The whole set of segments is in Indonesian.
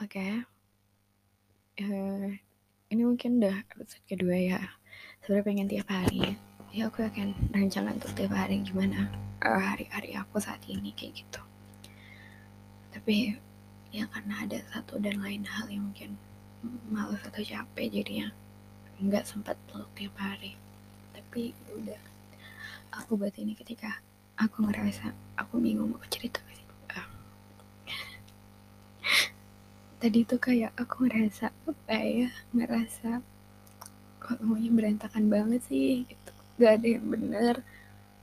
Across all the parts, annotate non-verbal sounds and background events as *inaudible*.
Oke. Eee, ini mungkin udah episode kedua ya. Sebenarnya pengen tiap hari. Ya aku akan rencana untuk tiap hari gimana uh, hari-hari aku saat ini kayak gitu. Tapi ya karena ada satu dan lain hal yang mungkin malas atau capek jadinya nggak sempat peluk tiap hari. Tapi ya udah aku buat ini ketika aku ngerasa aku bingung mau cerita tadi tuh kayak aku ngerasa apa ya ngerasa kok semuanya berantakan banget sih gitu. Gak ada yang bener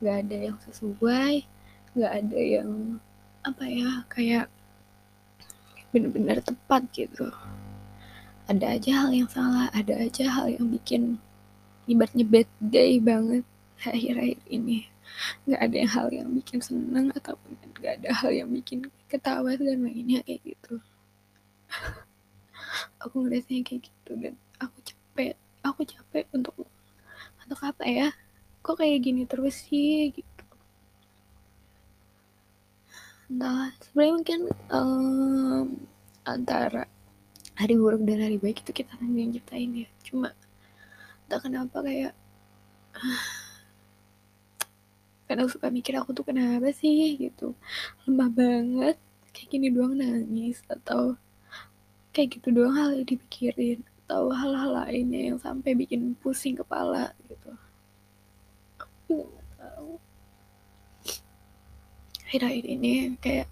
gak ada yang sesuai gak ada yang apa ya kayak bener-bener tepat gitu. Ada aja hal yang salah ada aja hal yang bikin ibaratnya bad day banget akhir-akhir ini. Nggak ada yang hal yang bikin seneng ataupun nggak ada hal yang bikin ketawa dan lainnya kayak gitu aku ngeliatnya kayak gitu dan aku capek. Aku capek untuk untuk apa ya? Kok kayak gini terus sih gitu. Entah sebenarnya mungkin um, antara hari buruk dan hari baik itu kita sendiri yang ciptain ya. Cuma entah kenapa kayak *sighs* kadang suka mikir aku tuh kenapa sih gitu. Lemah banget. Kayak gini doang nangis atau kayak gitu doang hal yang dipikirin. Atau hal-hal lainnya yang sampai bikin pusing kepala gitu. Aku nggak tahu. Akhir-akhir ini kayak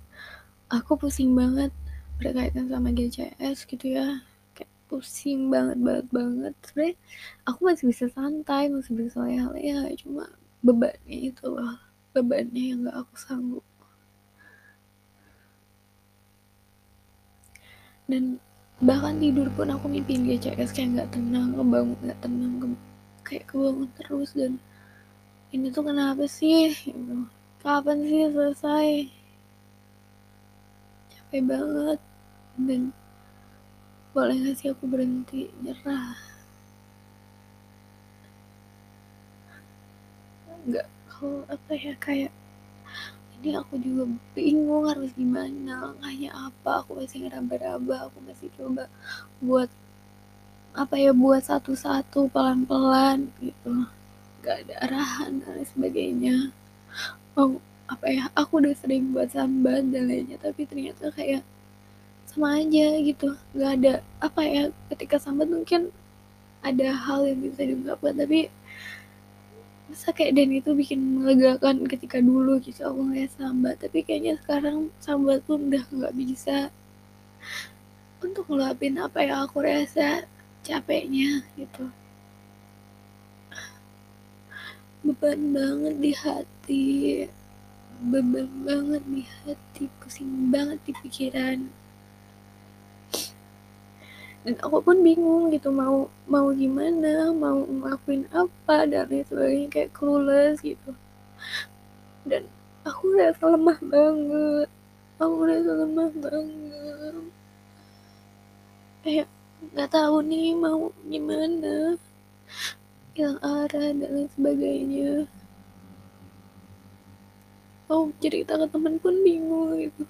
aku pusing banget berkaitan sama GCS gitu ya. Kayak pusing banget banget banget. Sebenarnya aku masih bisa santai masih bisa leha-leha cuma bebannya itu loh. Bebannya yang gak aku sanggup. Dan bahkan tidur pun aku mimpiin GCS kayak nggak tenang kebangun nggak tenang ke, kayak kebangun terus. Dan ini tuh kenapa sih? Kapan sih selesai? Capek banget. Dan boleh gak sih aku berhenti nyerah? Nggak kalau apa ya kayak ini aku juga bingung harus gimana langkahnya apa aku masih ngeraba-raba aku masih coba buat apa ya buat satu-satu pelan-pelan gitu. Gak ada arahan dan sebagainya. Mau apa ya aku udah sering buat sambat dan lainnya tapi ternyata kayak sama aja gitu. Gak ada apa ya ketika sambat mungkin ada hal yang bisa diungkapkan tapi masa kayak dan itu bikin melegakan ketika dulu gitu aku ngeliat sambat tapi kayaknya sekarang sambat pun udah nggak bisa untuk ngelapin apa yang aku rasa capeknya gitu. Beban banget di hati. Beban banget di hati. Pusing banget di pikiran dan aku pun bingung gitu mau mau gimana mau ngelakuin apa dan lain sebagainya kayak clueless gitu. Dan aku udah lemah banget. Aku udah lemah banget. Kayak nggak tahu nih mau gimana yang arah dan lain sebagainya. Mau cerita ke temen pun bingung gitu.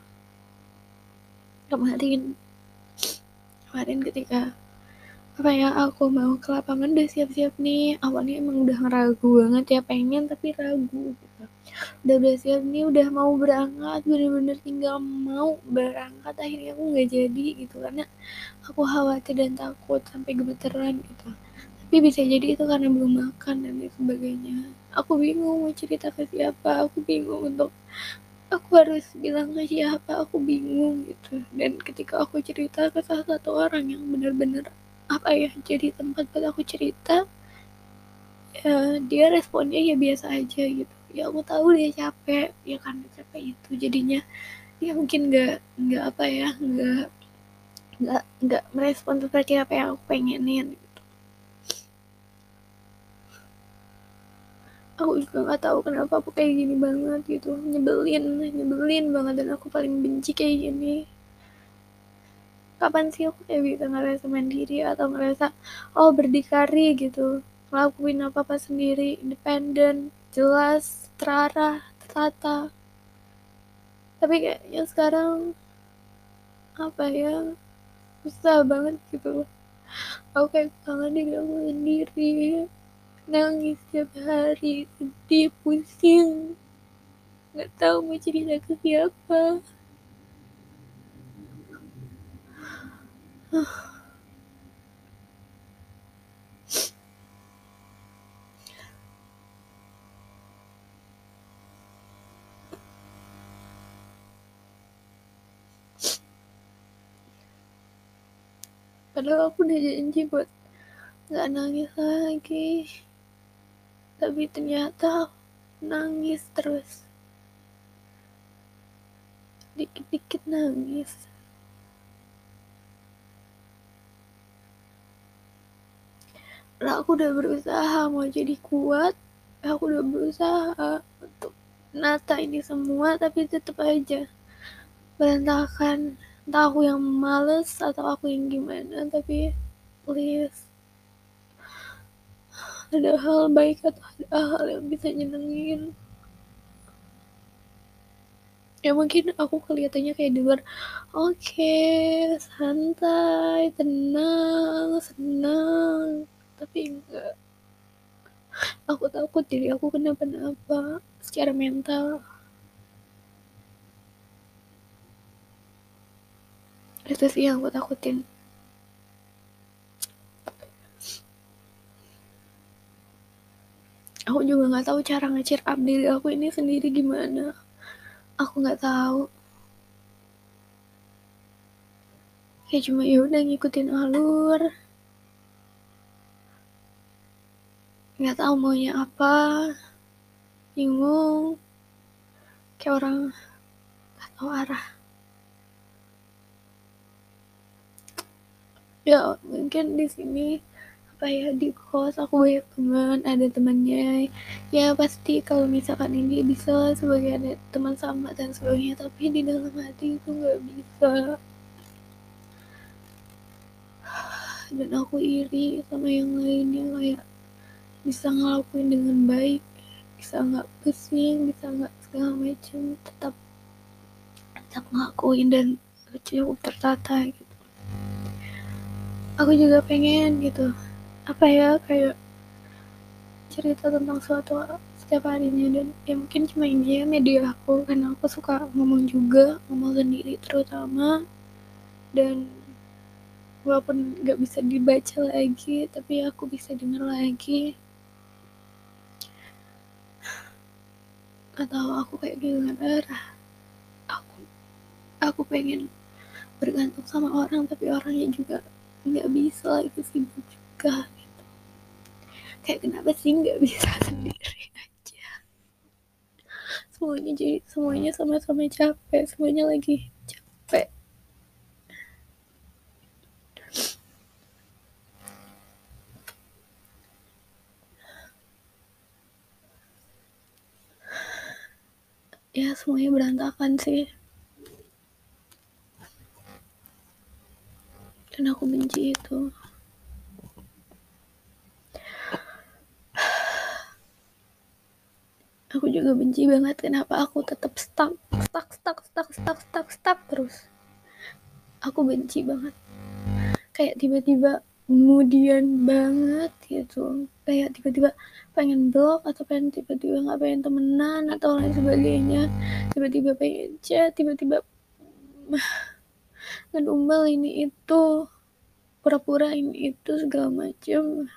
Kemarin kemarin ketika apa ya aku mau ke lapangan udah siap-siap nih. Awalnya emang udah ragu banget ya pengen tapi ragu gitu. Udah udah siap nih udah mau berangkat bener-bener tinggal mau berangkat akhirnya aku nggak jadi gitu. Karena aku khawatir dan takut sampai gemeteran gitu. Tapi bisa jadi itu karena belum makan dan sebagainya. Aku bingung mau cerita ke siapa aku bingung untuk aku harus bilang ke siapa aku bingung gitu. Dan ketika aku cerita ke salah satu orang yang benar-benar apa ya jadi tempat buat aku cerita ya dia responnya ya biasa aja gitu. Ya aku tahu dia capek ya kan capek itu jadinya. Ya mungkin nggak nggak apa ya nggak nggak nggak merespon seperti apa yang aku pengenin aku juga nggak tahu kenapa aku kayak gini banget gitu. Nyebelin nyebelin banget dan aku paling benci kayak gini. Kapan sih aku kayak bisa ngerasa mandiri atau ngerasa oh berdikari gitu? Ngelakuin apa apa sendiri independen jelas terarah tertata. Tapi kayaknya sekarang apa ya susah banget gitu. Aku kayak kangen diri aku sendiri nangis tiap hari sedih pusing. Nggak tahu mau cerita ke siapa. *sighs* Padahal aku udah janji buat nggak nangis lagi tapi ternyata nangis terus. Dikit-dikit nangis. Lah aku udah berusaha mau jadi kuat. Aku udah berusaha untuk nata ini semua tapi tetap aja berantakan. Entah aku yang males atau aku yang gimana tapi please ada hal baik atau ada hal yang bisa nyenengin. Ya mungkin aku kelihatannya kayak di luar oke okay, santai tenang senang. Tapi enggak. Aku takut diri aku kenapa-napa secara mental. Itu sih yang aku takutin aku juga nggak tahu cara nge up diri aku ini sendiri gimana. Aku nggak tahu. Ya cuma ya udah ngikutin alur. Nggak tahu maunya apa. Bingung. Kayak orang nggak tahu arah. Ya mungkin di sini apa ya di kos aku banyak teman ada temannya. Ya pasti kalau misalkan ini bisa sebagai ada teman sama dan sebagainya tapi di dalam hati itu nggak bisa. Dan aku iri sama yang lainnya kayak bisa ngelakuin dengan baik bisa nggak pusing bisa nggak segala macam tetap tetap ngelakuin dan cukup tertata gitu. Aku juga pengen gitu apa ya kayak cerita tentang suatu setiap harinya. Dan ya mungkin cuma ini ya media aku karena aku suka ngomong juga ngomong sendiri terutama. Dan walaupun nggak bisa dibaca lagi tapi aku bisa dengar lagi. Atau aku kayak kehilangan arah aku aku pengen bergantung sama orang tapi orangnya juga nggak bisa itu sibuk juga kayak kenapa sih nggak bisa *laughs* sendiri aja? Semuanya jadi semuanya sama-sama capek. Semuanya lagi capek. Ya semuanya berantakan sih. Dan aku benci itu juga benci banget kenapa aku tetap stuck stuck stuck stuck stuck stuck stuck terus. Aku benci banget. Kayak tiba-tiba kemudian banget gitu. Kayak tiba-tiba pengen blok atau pengen tiba-tiba nggak pengen temenan atau lain sebagainya. Tiba-tiba pengen chat tiba-tiba *sighs* ngedumel ini itu pura-pura ini itu segala macem.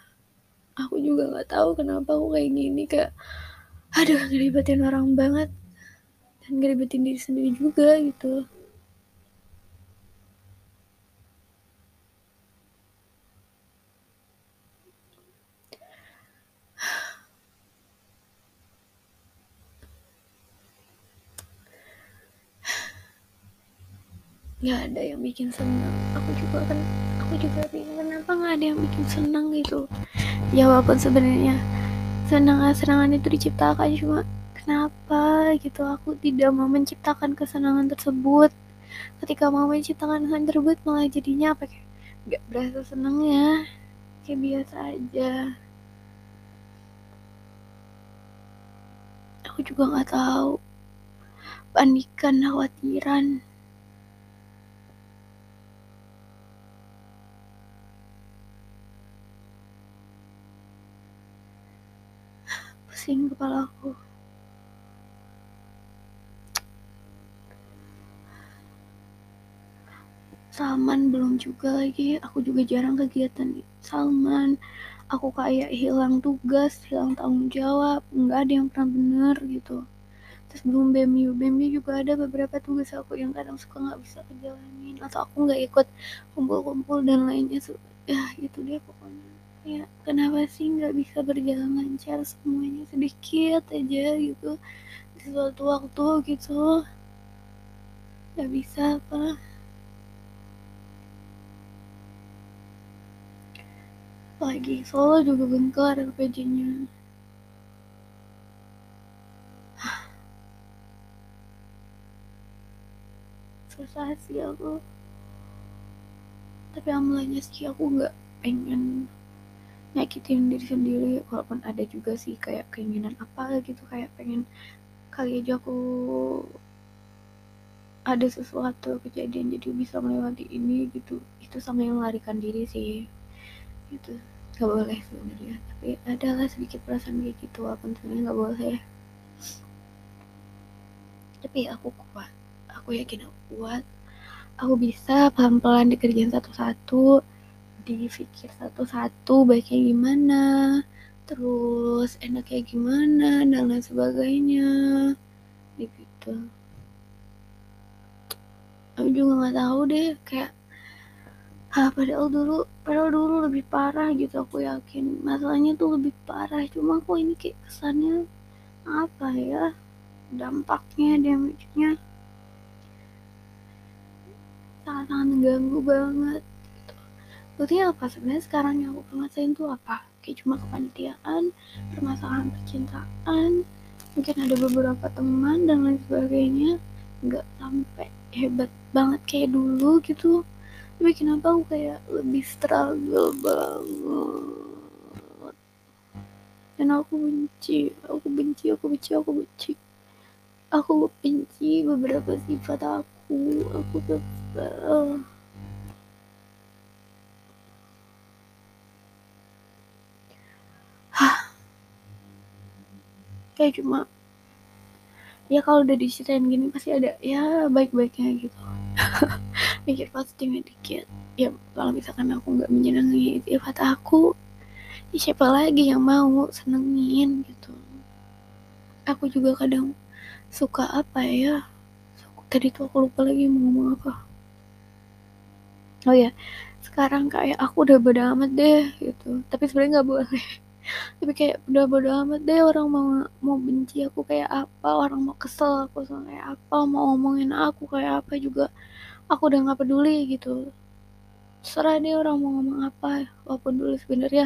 Aku juga nggak tahu kenapa aku kayak gini kayak aduh ngeribetin orang banget. Dan ngeribetin diri sendiri juga gitu. Nggak ada yang bikin senang. Aku juga kan aku juga bingung kenapa nggak ada yang bikin senang gitu. Walaupun sebenarnya senang senangan itu diciptakan cuma kenapa? gitu. Aku tidak mau menciptakan kesenangan tersebut. Ketika mau menciptakan kesenangan tersebut malah jadinya apa kayak nggak berasa senang ya. Kayak biasa aja. Aku juga nggak tahu. Panikan khawatiran pusing kepala aku. Salman belum juga lagi. Aku juga jarang kegiatan. Salman aku kayak hilang tugas hilang tanggung jawab. Nggak ada yang pernah bener gitu. Terus belum BMU BMU juga ada beberapa tugas aku yang kadang suka nggak bisa kejalanin atau aku nggak ikut kumpul-kumpul dan lainnya. Ya gitu deh pokoknya ya kenapa sih nggak bisa berjalan lancar semuanya sedikit aja gitu di suatu waktu gitu? Nggak bisa apa lagi Solo juga belum kelar RPJ-nya *sighs* susah sih aku. Tapi amulanya sih aku nggak pengen nyakitin diri sendiri walaupun ada juga sih kayak keinginan apa gitu kayak pengen kali aja aku ada sesuatu kejadian jadi bisa melewati ini gitu. Itu sama yang melarikan diri sih. Gitu. Nggak boleh sebenarnya. Tapi adalah sedikit perasaan kayak gitu walaupun sebenarnya nggak boleh. Tapi aku kuat. Aku yakin aku kuat. Aku bisa pelan-pelan dikerjain satu-satu dipikir satu-satu baiknya gimana terus enaknya gimana dan lain sebagainya. Gitu. Aku juga nggak tahu deh kayak ah padahal dulu padahal dulu lebih parah gitu aku yakin. Masalahnya tuh lebih parah cuma kok ini kayak kesannya apa ya dampaknya damage-nya sangat-sangat mengganggu banget berarti apa? Sebenarnya sekarang yang aku permasalahin tuh apa? Kayak cuma kepanitiaan permasalahan percintaan mungkin ada beberapa teman dan lain sebagainya. Nggak sampai hebat banget kayak dulu gitu. Tapi kenapa aku kayak lebih struggle banget? Dan aku benci aku benci aku benci aku benci. Aku benci beberapa sifat aku. Aku kesel kayak cuma ya kalau udah diceritain gini pasti ada ya baik-baiknya gitu. *laughs* Mikir positifnya dikit. Ya kalau misalkan aku nggak menyenangi sifat aku ya siapa lagi yang mau senengin gitu. Aku juga kadang suka apa ya tadi tuh aku lupa lagi mau ngomong apa. Oh ya sekarang kayak aku udah bodo amat deh gitu. Tapi sebenarnya nggak boleh tapi kayak udah bodo amat deh orang mau mau benci aku kayak apa orang mau kesel aku sama kayak apa mau ngomongin aku kayak apa juga aku udah nggak peduli gitu. Serah dia orang mau ngomong apa walaupun dulu sebenarnya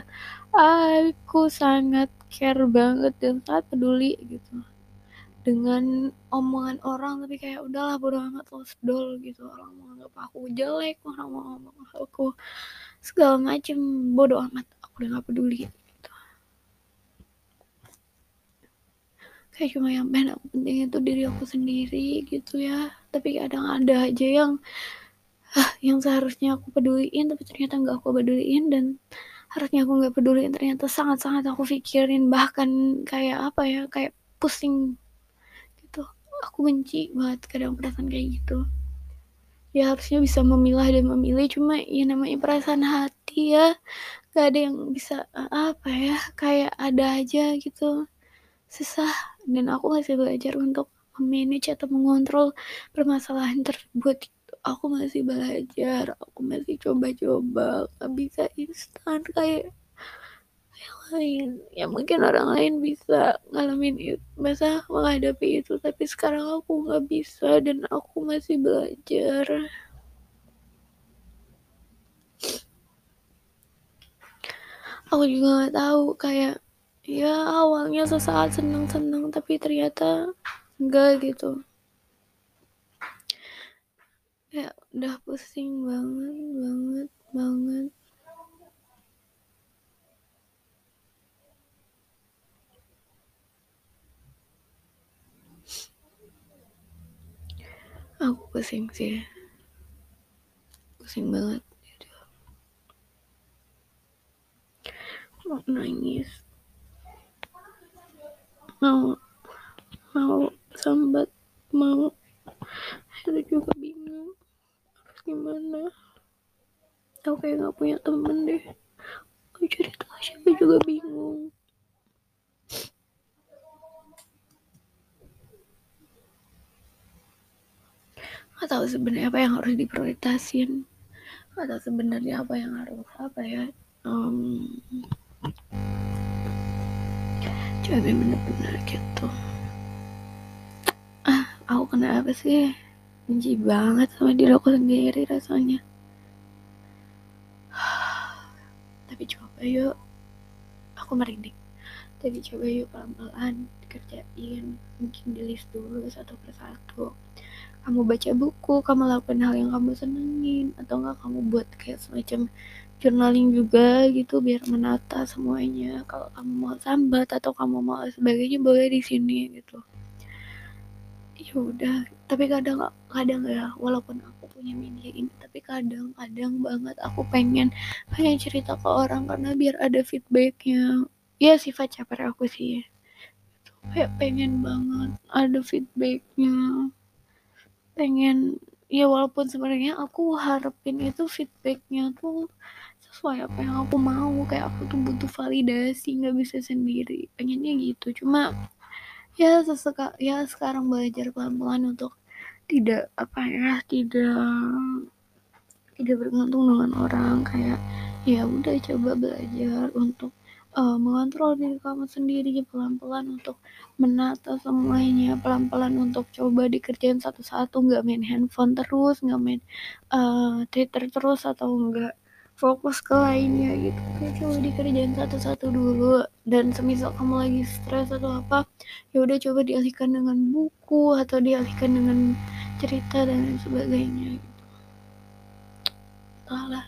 aku sangat care banget dan sangat peduli gitu dengan omongan orang. Tapi kayak udahlah bodo amat lo sedol gitu. Orang mau nganggap aku jelek orang mau ngomong aku segala macem bodo amat aku udah nggak peduli gitu kayak cuma yang pengen penting itu diri aku sendiri gitu ya. Tapi kadang ada aja yang ah, yang seharusnya aku peduliin tapi ternyata nggak aku peduliin dan harusnya aku nggak peduliin ternyata sangat-sangat aku pikirin. Bahkan kayak apa ya kayak pusing gitu. Aku benci banget kadang perasaan kayak gitu. Ya harusnya bisa memilah dan memilih cuma ya namanya perasaan hati ya. Gak ada yang bisa apa ya kayak ada aja gitu susah. Dan aku masih belajar untuk memanage atau mengontrol permasalahan tersebut. Aku masih belajar. Aku masih coba-coba. Gak bisa instan kayak yang lain. Ya mungkin orang lain bisa ngalamin itu masa menghadapi itu. Tapi sekarang aku nggak bisa dan aku masih belajar. Aku juga nggak tahu kayak ya awalnya sesaat senang-senang tapi ternyata enggak gitu. Ya udah pusing banget banget banget. Aku pusing sih. Pusing banget mau nangis mau mau sambat mau. Itu juga bingung harus gimana? Aku kayak gak punya temen deh. Aku cerita siapa juga bingung. Gak tahu sebenarnya apa yang harus diprioritasin. Gak tahu sebenarnya apa yang harus apa ya um, coba bener-bener gitu. Ah aku kenapa sih? Benci banget sama diri aku sendiri rasanya. *sighs* Tapi coba yuk. Aku merinding. Tapi coba yuk pelan-pelan kerjain mungkin di list dulu satu persatu kamu baca buku kamu lakukan hal yang kamu senengin atau enggak kamu buat kayak semacam journaling juga gitu biar menata semuanya. Kalau kamu mau sambat atau kamu mau sebagainya boleh di sini gitu. Ya udah tapi kadang kadang ya walaupun aku punya media ini tapi kadang kadang banget aku pengen pengen cerita ke orang karena biar ada feedbacknya. Ya sifat caper aku sih. Kayak pengen banget ada feedbacknya pengen ya walaupun sebenarnya aku harapin itu feedbacknya tuh sesuai apa yang aku mau. Kayak aku tuh butuh validasi nggak bisa sendiri. Pengennya gitu. Cuma ya seseka ya sekarang belajar pelan-pelan untuk tidak apa ya tidak tidak bergantung dengan orang. Kayak ya udah coba belajar untuk uh, mengontrol diri kamu sendiri pelan-pelan untuk menata semuanya pelan-pelan untuk coba dikerjain satu-satu nggak main handphone terus nggak main uh, Twitter terus atau enggak fokus ke lainnya gitu. Kayak coba dikerjain satu-satu dulu dan semisal kamu lagi stres atau apa ya udah coba dialihkan dengan buku atau dialihkan dengan cerita dan sebagainya gitu. Lah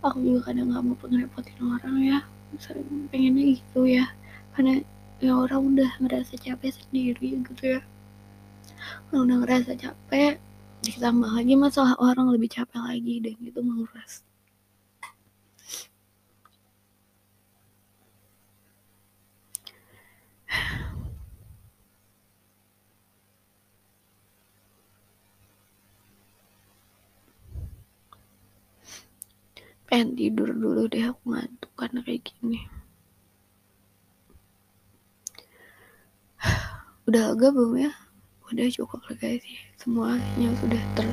aku juga kadang nggak mau ngerepotin orang ya sering pengennya gitu ya. Karena ya orang udah ngerasa capek sendiri gitu ya. Udah ngerasa capek ditambah lagi masalah orang lebih capek lagi dan itu menguras pengen tidur dulu deh aku ngantuk karena kayak gini. *sighs* Udah agak belum ya? Udah cukup lega sih. Semuanya sudah ter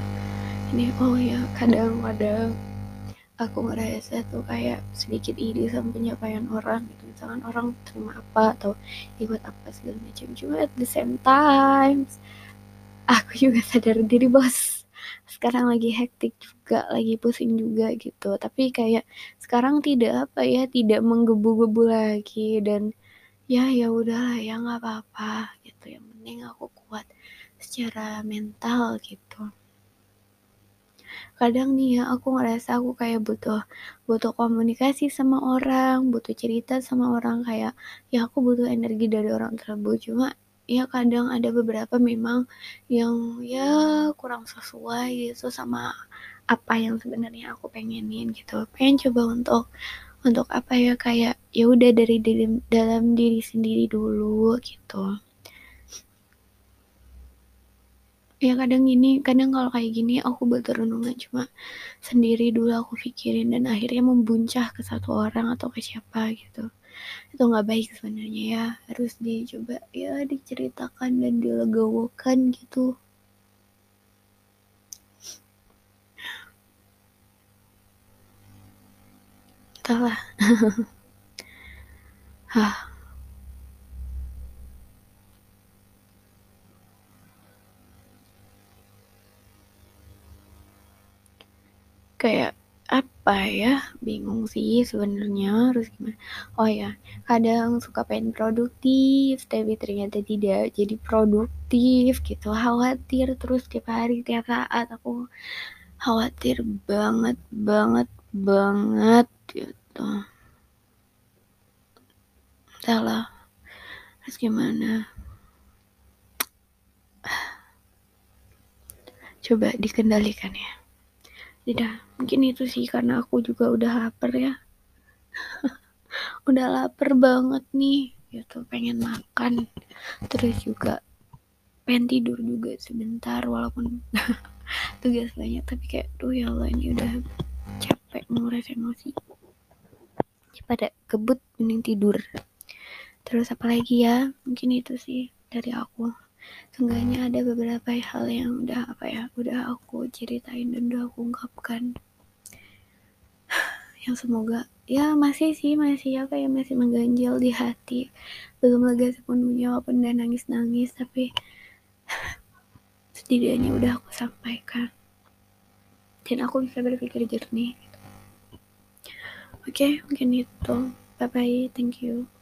ini oh ya kadang-kadang aku ngerasa tuh kayak sedikit iri sama pencapaian orang gitu. Misalkan orang terima apa atau ikut apa segala macam. Cuma at the same time aku juga sadar diri bos sekarang lagi hektik juga lagi pusing juga gitu. Tapi kayak sekarang tidak apa ya tidak menggebu-gebu lagi. Dan ya ya udahlah ya nggak apa-apa gitu. Yang penting aku kuat secara mental gitu. Kadang nih ya aku ngerasa aku kayak butuh butuh komunikasi sama orang butuh cerita sama orang. Kayak ya aku butuh energi dari orang tersebut. Cuma ya kadang ada beberapa memang yang ya kurang sesuai gitu sama apa yang sebenarnya aku pengenin gitu. Pengen coba untuk untuk apa ya kayak ya udah dari diri, dalam diri sendiri dulu gitu. Ya kadang gini kadang kalau kayak gini aku butuh renungan cuma sendiri dulu aku pikirin dan akhirnya membuncah ke satu orang atau ke siapa gitu itu nggak baik sebenarnya ya. Harus dicoba ya diceritakan dan dilegawakan gitu. Entahlah. *laughs* Hah. kayak apa ya? Bingung sih sebenarnya harus gimana? Oh ya kadang suka pengen produktif tapi ternyata tidak jadi produktif gitu. Khawatir terus tiap hari tiap saat. Aku khawatir banget banget banget gitu. Salah harus gimana? *sighs* Coba dikendalikan ya tidak mungkin itu sih karena aku juga udah lapar ya. *laughs* Udah lapar banget nih. Gitu pengen makan. Terus juga pengen tidur juga sebentar walaupun *laughs* tugas banyak. Tapi kayak tuh ya Allah ini udah capek nguras emosi. Pada kebut mending tidur. Terus apa lagi ya? Mungkin itu sih dari aku seenggaknya ada beberapa hal yang udah apa ya udah aku ceritain dan udah aku ungkapkan. *sighs* Yang semoga ya masih sih masih apa ya masih mengganjal di hati. Belum lega sepenuhnya walaupun udah nangis nangis tapi *sighs* setidaknya udah aku sampaikan. Dan aku bisa berpikir jernih. Oke okay, mungkin itu. Bye bye thank you